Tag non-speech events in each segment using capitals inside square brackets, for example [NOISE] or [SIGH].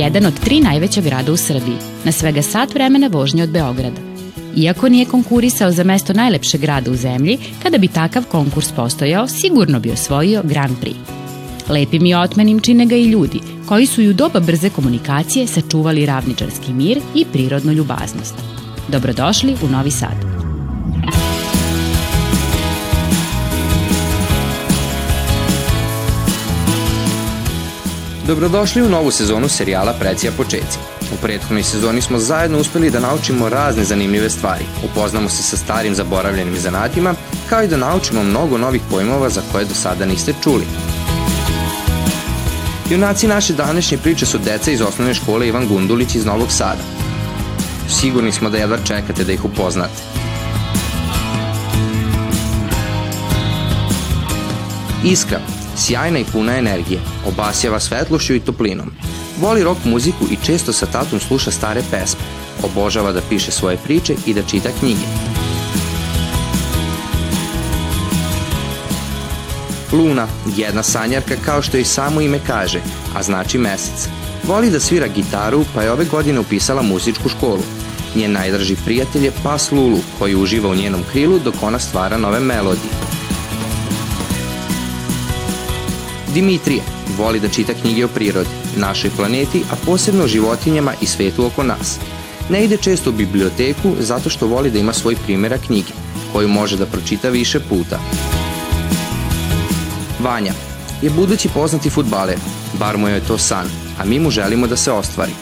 jedan od tri najveća grada u Srbiji, na svega sat vremena vožnje od Beograda. Iako nije konkurisao za mesto najlepšeg grada u zemlji, kada bi takav konkurs postojao, sigurno bi osvojio Grand Prix. Lepim i otmenim čine ga i ljudi, koji su i u doba brze komunikacije sačuvali ravničarski mir i prirodnu ljubaznost. Dobrodošli u Novi Sad. Dobrodošli u novu sezonu serijala Precija počeci. U prethodnoj sezoni smo zajedno uspeli da naučimo razne zanimljive stvari, upoznamo se sa starim zaboravljenim zanatima, kao i da naučimo mnogo novih pojmova za koje do sada niste čuli. Junaci naše današnje priče su deca iz osnovne škole Ivan Gundulić iz Novog Sada. Sigurni smo da jedva čekate da ih upoznate. Iskra, sjajna i puna energije, obasjava svetlošću i toplinom. Voli rock muziku i često sa tatom sluša stare pesme. Obožava da piše svoje priče i da čita knjige. Luna, jedna sanjarka kao što i samo ime kaže, a znači mesec. Voli da svira gitaru, pa je ove godine upisala muzičku školu. Njen najdraži prijatelj je pas Lulu, koji uživa u njenom krilu dok ona stvara nove melodije. Dimitrija voli da čita knjige o prirodi, našoj planeti, a posebno o životinjama i svetu oko nas. Ne ide često u biblioteku zato što voli da ima svoj primjera knjige, koju može da pročita više puta. Vanja je budući poznati futbaler, bar mu je to san, a mi mu želimo da se ostvari.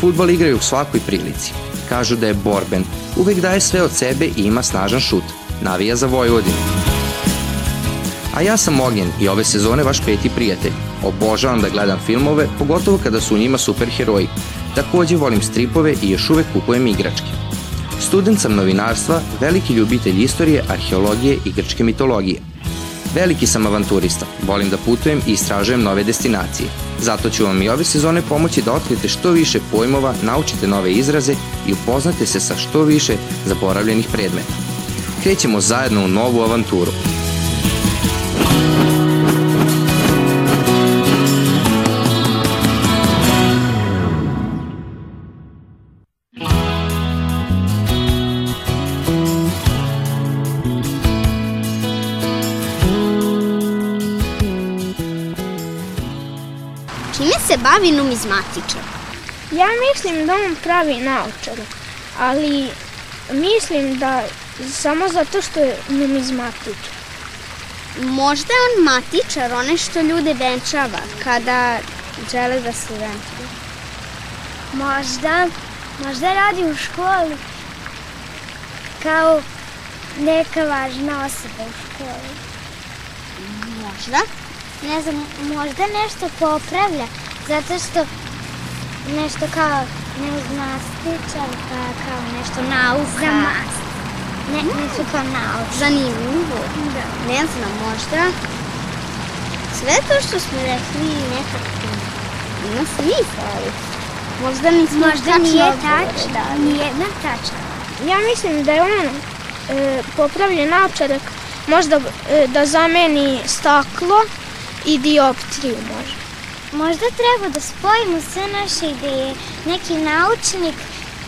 Futbal igraju u svakoj prilici. Kažu da je borben, uvek daje sve od sebe i ima snažan šut. Navija za Vojvodinu. A ja sam Ognjen i ove sezone vaš peti prijatelj. Obožavam da gledam filmove, pogotovo kada su u njima superheroji. Takođe volim stripove i još uvek kupujem igračke. Student sam novinarstva, veliki ljubitelj istorije, arheologije i grčke mitologije. Veliki sam avanturista, volim da putujem i istražujem nove destinacije. Zato ću vam i ove sezone pomoći da otkrijete što više pojmova, naučite nove izraze i upoznate se sa što više zaboravljenih predmeta. Krećemo zajedno u novu avanturu. Pravi numizmatičar? Ja mislim da on pravi naočare, ali mislim da samo zato što je numizmatičar. Možda je on matičar, onaj što ljude venčava kada žele da se venčaju. Možda, možda radi u školi kao neka važna osoba u školi. Možda. Ne znam, možda nešto popravlja Zato što nešto kao neuzmastičar, pa kao nešto nauka. Za mast. Ne, mm. nešto kao nauka. Zanimljivo. Da. Ne znam, možda sve to što smo rekli nekako ima smisla, ali možda nismo možda tačno nije tačno, da. nije na tačno. Ja mislim da je on e, popravljen naočarak možda e, da zameni staklo i dioptriju možda. Možda treba da spojimo sve naše ideje. Neki naučnik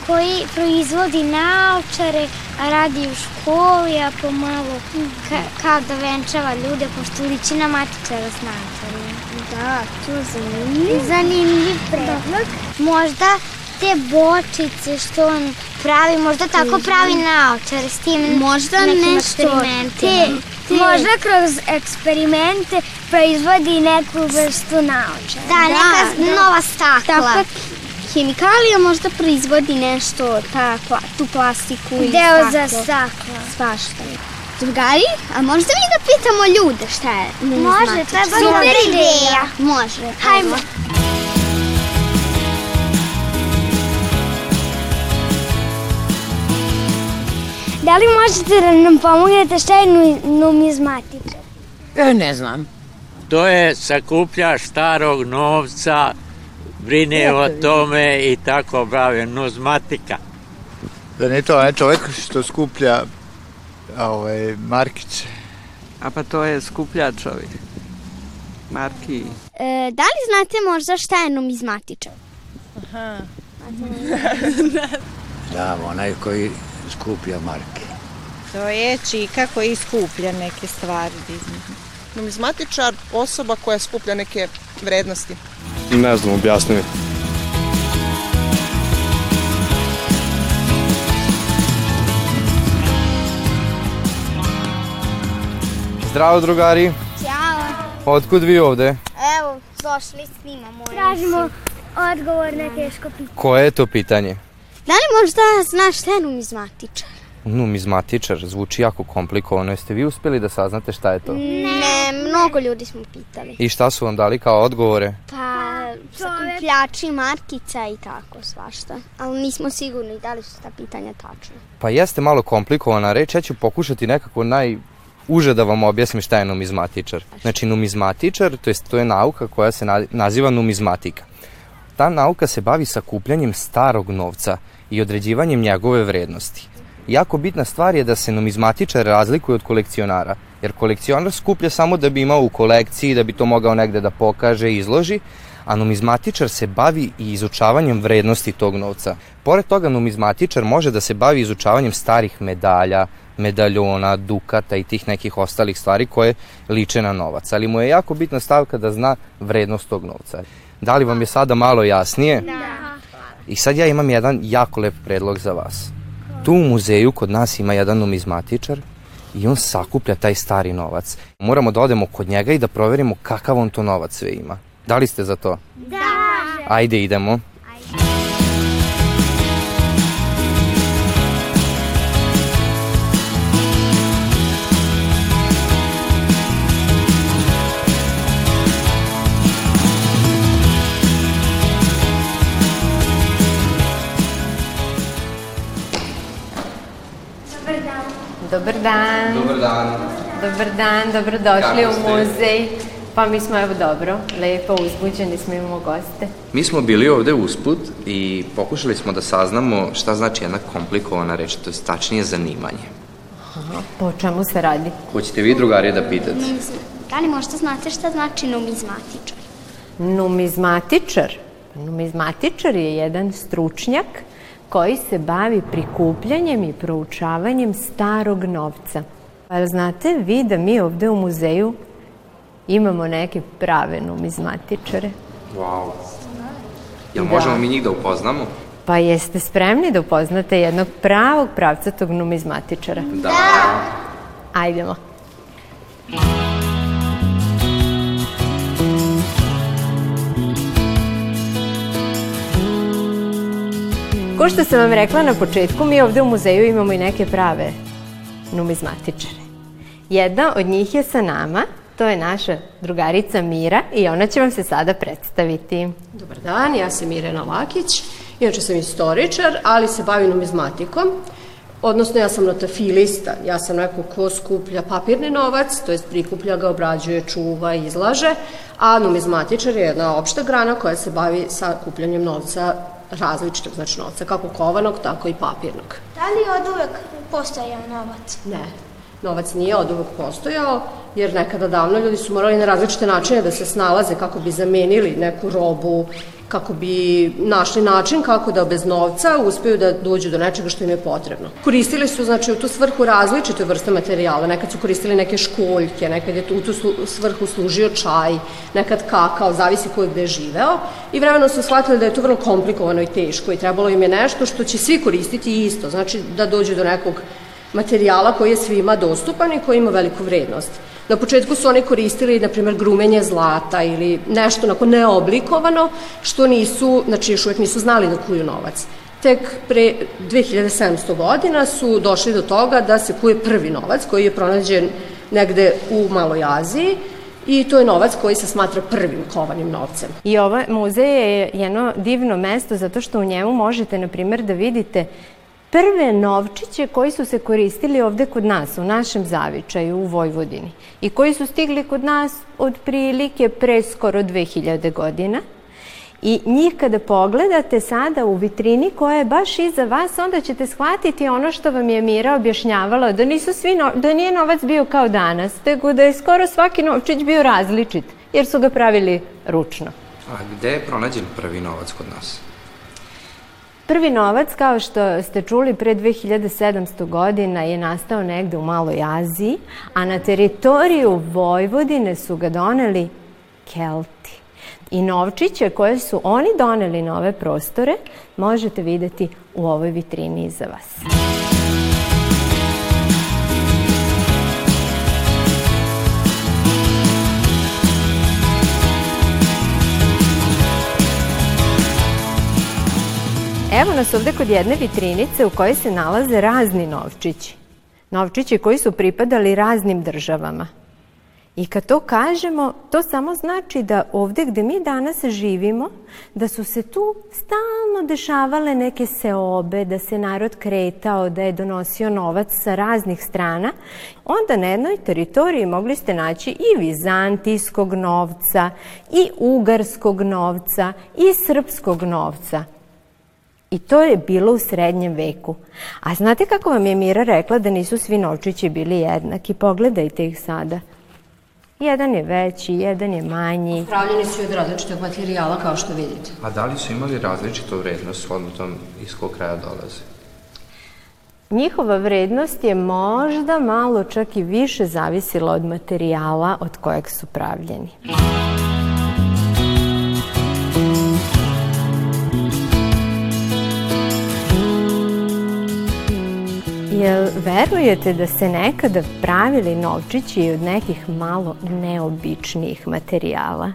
koji proizvodi naočare, a radi u školi, a pomalo ka, kao da venčava ljude, pošto liči na matičara s naočarima. Da, to je zanimljiv. Zanimljiv predlog. Možda te bočice što on pravi, možda tako pravi naočare s tim možda nekim nešto eksperimentima. Te, te... Možda kroz eksperimente proizvodi neku vrstu naočara. Da, neka da, da. nova stakla. Tako, hemikalija možda proizvodi nešto, ta, tu plastiku ili Deo za staklo. Svašta. Drugari, a možda mi da pitamo ljude šta je Može, to je Super ideja. Može. Hajmo. Da li možete da nam pomognete šta je numizmatičar? E, ne znam. To je sakupljač starog novca, brine o tome i tako bavi, nuzmatika. Da ne to onaj čovjek što skuplja ovaj, markice. A pa to je skupljač ovih marki. E, da li znate možda šta je numizmatičar? Aha. [LAUGHS] Da, onaj koji skuplja marke. To je čika koji skuplja neke stvari. Numizmatičar, osoba koja skuplja neke vrednosti. Ne znam, objasni mi. Zdravo drugari, Ćao. otkud vi ovde? Evo, došli snimamo. Tražimo odgovor na teško pitanje. Koje je to pitanje? Da li možda znaš šta je numizmatičar? Numizmatičar, zvuči jako komplikovano. Jeste vi uspeli da saznate šta je to? Ne, mnogo ljudi smo pitali. I šta su vam dali kao odgovore? Pa, sakupljači, markica i tako svašta. Ali nismo sigurni da li su ta pitanja tačna. Pa jeste malo komplikovana reč, ja ću pokušati nekako naj uže da vam objasnim šta je numizmatičar. Znači numizmatičar, to je, to je nauka koja se na- naziva numizmatika. Ta nauka se bavi sakupljanjem starog novca i određivanjem njegove vrednosti. Jako bitna stvar je da se numizmatičar razlikuje od kolekcionara, jer kolekcionar skuplja samo da bi imao u kolekciji, da bi to mogao negde da pokaže i izloži, a numizmatičar se bavi i izučavanjem vrednosti tog novca. Pored toga, numizmatičar može da se bavi izučavanjem starih medalja, medaljona, dukata i tih nekih ostalih stvari koje liče na novac. Ali mu je jako bitna stavka da zna vrednost tog novca. Da li vam je sada malo jasnije? Da. I sad ja imam jedan jako lep predlog za vas. Tu u muzeju kod nas ima jedan numizmatičar i on sakuplja taj stari novac. Moramo da odemo kod njega i da proverimo kakav on to novac sve ima. Da li ste za to? Da. Ajde idemo. Dobar dan. Dobar dan. Dobar dan, dobrodošli Kako u muzej. Pa mi smo evo dobro, lepo uzbuđeni smo imamo goste. Mi smo bili ovde usput i pokušali smo da saznamo šta znači jedna komplikovana reč, to je tačnije zanimanje. Aha, po čemu se radi? Hoćete vi drugarije da pitate? Da li možda znate šta znači numizmatičar? Numizmatičar. Numizmatičar je jedan stručnjak koji se bavi prikupljanjem i proučavanjem starog novca. Pa jel znate vi da mi ovde u muzeju imamo neke prave numizmatičare? Wow. Jel Da. možemo mi njih da upoznamo? Pa jeste spremni da upoznate jednog pravog pravcatog numizmatičara? Da. Ajdemo. Što sam vam rekla na početku, mi ovde u muzeju imamo i neke prave numizmatičare. Jedna od njih je sa nama, to je naša drugarica Mira i ona će vam se sada predstaviti. Dobar dan, ja sam Irena Lakić, inače sam istoričar, ali se bavim numizmatikom. Odnosno, ja sam notafilista, ja sam neko ko skuplja papirni novac, to jest prikuplja ga, obrađuje, čuva, izlaže, a numizmatičar je jedna opšta grana koja se bavi sa kupljanjem novca različitog, znači novca, kako kovanog, tako i papirnog. Da li od uvek postojao novac? Ne, novac nije od uvek postojao, jer nekada davno ljudi su morali na različite načine da se snalaze kako bi zamenili neku robu, kako bi našli način kako da bez novca uspeju da dođu do nečega što im je potrebno. Koristili su znači u tu svrhu različite vrste materijala, nekad su koristili neke školjke, nekad je u tu svrhu služio čaj, nekad kakao, zavisi ko je gde živeo. I vremenom su shvatili da je to vrlo komplikovano i teško i trebalo im je nešto što će svi koristiti isto, znači da dođu do nekog materijala koji je svima dostupan i koji ima veliku vrednost. Na početku su oni koristili, na primjer, grumenje zlata ili nešto onako neoblikovano, što nisu, znači još uvijek nisu znali da kuju novac. Tek pre 2700 godina su došli do toga da se kuje prvi novac koji je pronađen negde u Maloj Aziji i to je novac koji se smatra prvim kovanim novcem. I ovaj muzej je jedno divno mesto zato što u njemu možete, na primjer, da vidite prve novčiće koji su se koristili ovde kod nas, u našem zavičaju, u Vojvodini. I koji su stigli kod nas od prilike pre skoro 2000 godina. I njih kada pogledate sada u vitrini koja je baš iza vas, onda ćete shvatiti ono što vam je Mira objašnjavala, da, nisu svi no, da nije novac bio kao danas, tego da je skoro svaki novčić bio različit, jer su ga pravili ručno. A gde je pronađen prvi novac kod nas? Prvi novac, kao što ste čuli, pre 2700 godina je nastao negde u Maloj Aziji, a na teritoriju Vojvodine su ga doneli Kelti. I novčiće koje su oni doneli na ove prostore možete videti u ovoj vitrini iza vas. Evo nas ovde kod jedne vitrinice u kojoj se nalaze razni novčići. Novčići koji su pripadali raznim državama. I kad to kažemo, to samo znači da ovde gde mi danas živimo, da su se tu stalno dešavale neke seobe, da se narod kretao, da je donosio novac sa raznih strana, onda na jednoj teritoriji mogli ste naći i vizantijskog novca, i ugarskog novca, i srpskog novca. I to je bilo u srednjem veku. A znate kako vam je Mira rekla da nisu svi novčići bili jednaki? Pogledajte ih sada. Jedan je veći, jedan je manji. Pravljeni su od različitog materijala, kao što vidite. A da li su imali različitu vrednost shodno tom iz kog kraja dolaze? Njihova vrednost je možda malo čak i više zavisila od materijala od kojeg su pravljeni. Jel verujete da se nekada pravili novčići od nekih malo neobičnijih materijala?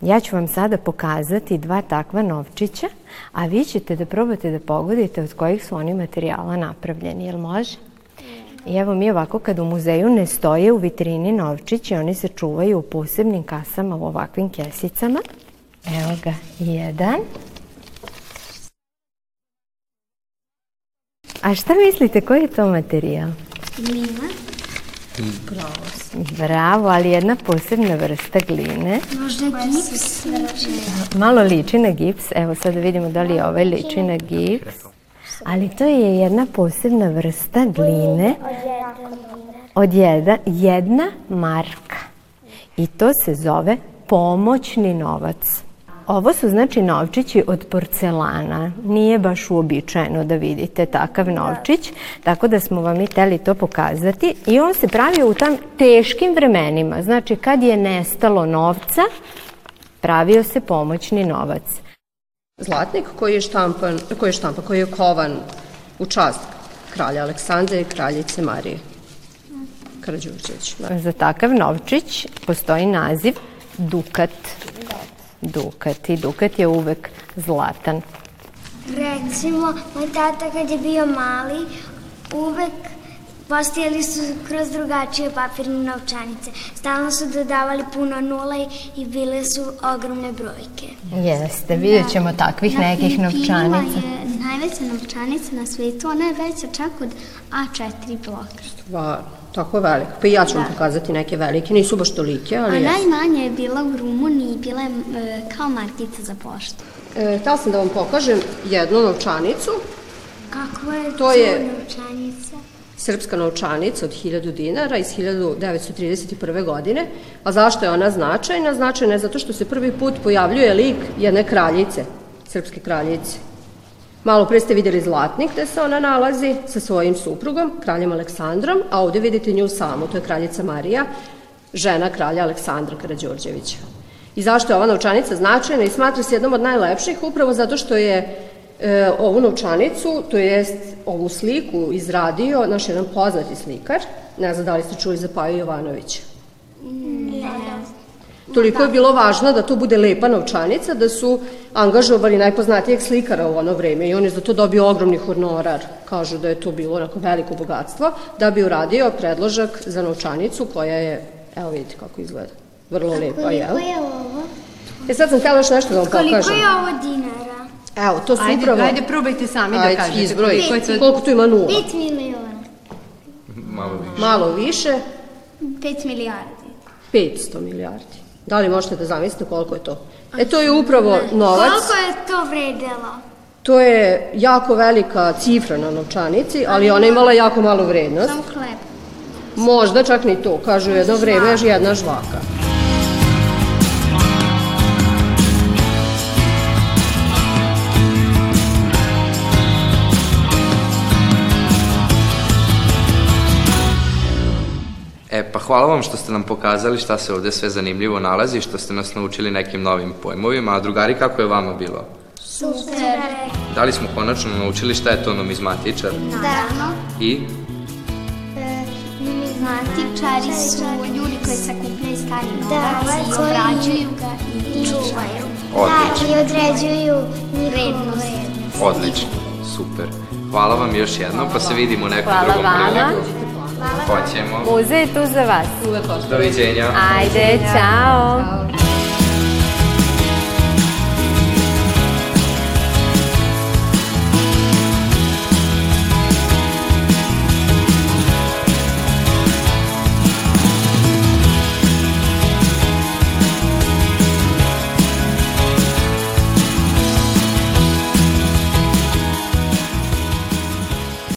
Ja ću vam sada pokazati dva takva novčića, a vi ćete da probate da pogodite od kojih su oni materijala napravljeni. Jel može? I evo mi ovako kad u muzeju ne stoje u vitrini novčići, oni se čuvaju u posebnim kasama u ovakvim kesicama. Evo ga, jedan. A šta mislite, koji je to materijal? Glina. Bravo. Bravo, ali jedna posebna vrsta gline. Možda gips. Malo liči na gips. Evo sad da vidimo da li je ovaj liči na gips. Ali to je jedna posebna vrsta gline od jedna, jedna marka. I to se zove pomoćni novac. Ovo su znači novčići od porcelana. Nije baš uobičajeno da vidite takav novčić, tako da smo vam i teli to pokazati. I on se pravio u tam teškim vremenima. Znači kad je nestalo novca, pravio se pomoćni novac. Zlatnik koji je štampan, koji je štampan, koji je kovan u čast kralja Aleksandra i kraljice Marije Karadžurđević. Da. Za takav novčić postoji naziv dukat. Dukat i dukat je uvek zlatan. Recimo, moj tata kad je bio mali, uvek postojali su kroz drugačije papirne novčanice. Stalno su dodavali puno nula i bile su ogromne brojke. Jeste, vidjet ćemo takvih nekih novčanica. je najveća novčanica na svetu, ona je veća čak od A4 bloka. Stvarno, tako velika. Pa i ja ću vam pokazati neke velike, nisu baš tolike, A ali jesu. najmanja je bila u Rumuniji, bila je e, kao markica za poštu. E, htela sam da vam pokažem jednu novčanicu, Kako je To je- novčanica? srpska novčanica od 1000 dinara iz 1931. godine. A zašto je ona značajna? Značajna je zato što se prvi put pojavljuje lik jedne kraljice, srpske kraljice. Malo pre ste videli zlatnik gde se ona nalazi sa svojim suprugom, kraljem Aleksandrom, a ovde vidite nju samu, to je kraljica Marija, žena kralja Aleksandra Karađorđevića. I zašto je ova novčanica značajna i smatra se jednom od najlepših? Upravo zato što je e, ovu novčanicu, to jest ovu sliku izradio naš jedan poznati slikar, ne znam da li ste čuli za Paju Jovanovića. Toliko je bilo važno da to bude lepa novčanica, da su angažovali najpoznatijeg slikara u ono vreme i on je za to dobio ogromni honorar. Kažu da je to bilo onako veliko bogatstvo, da bi uradio predložak za novčanicu koja je, evo vidite kako izgleda, vrlo lepa, jel? Koliko je ovo? E sad sam htjela još nešto da vam pokažem. Koliko je ovo dinara? Evo, to su Ajde, upravo... ajde, probajte sami da Ajde, kažete. izbroji. Koliko je to- Koliko tu ima nula? 5 miliona. Malo više. Malo više, 5 milijardi. 500 milijardi. Da li možete da zamislite koliko je to? E, to je upravo novac. Koliko je to vredelo? To je jako velika cifra na novčanici, ali ona je imala jako malu vrednost. Sam hleb. Možda čak ni to, kažu jedno vreme još jedna žvaka. E, pa hvala vam što ste nam pokazali šta se ovde sve zanimljivo nalazi, što ste nas naučili nekim novim pojmovima, a drugari, kako je vama bilo? Super. Da li smo konačno naučili šta je to numizmatičar? Da. I? Numizmatičari su ljudi koji sakupljaju stari novac i obrađuju ga i čuvaju. Odlično. Da, i određuju vrednost. Odlično, super. Hvala vam još jednom, pa se vidimo nekom Hvala drugom vama. Priliku. Hoćemo. Muzej je tu za vas. Doviđenja. Ajde, čao.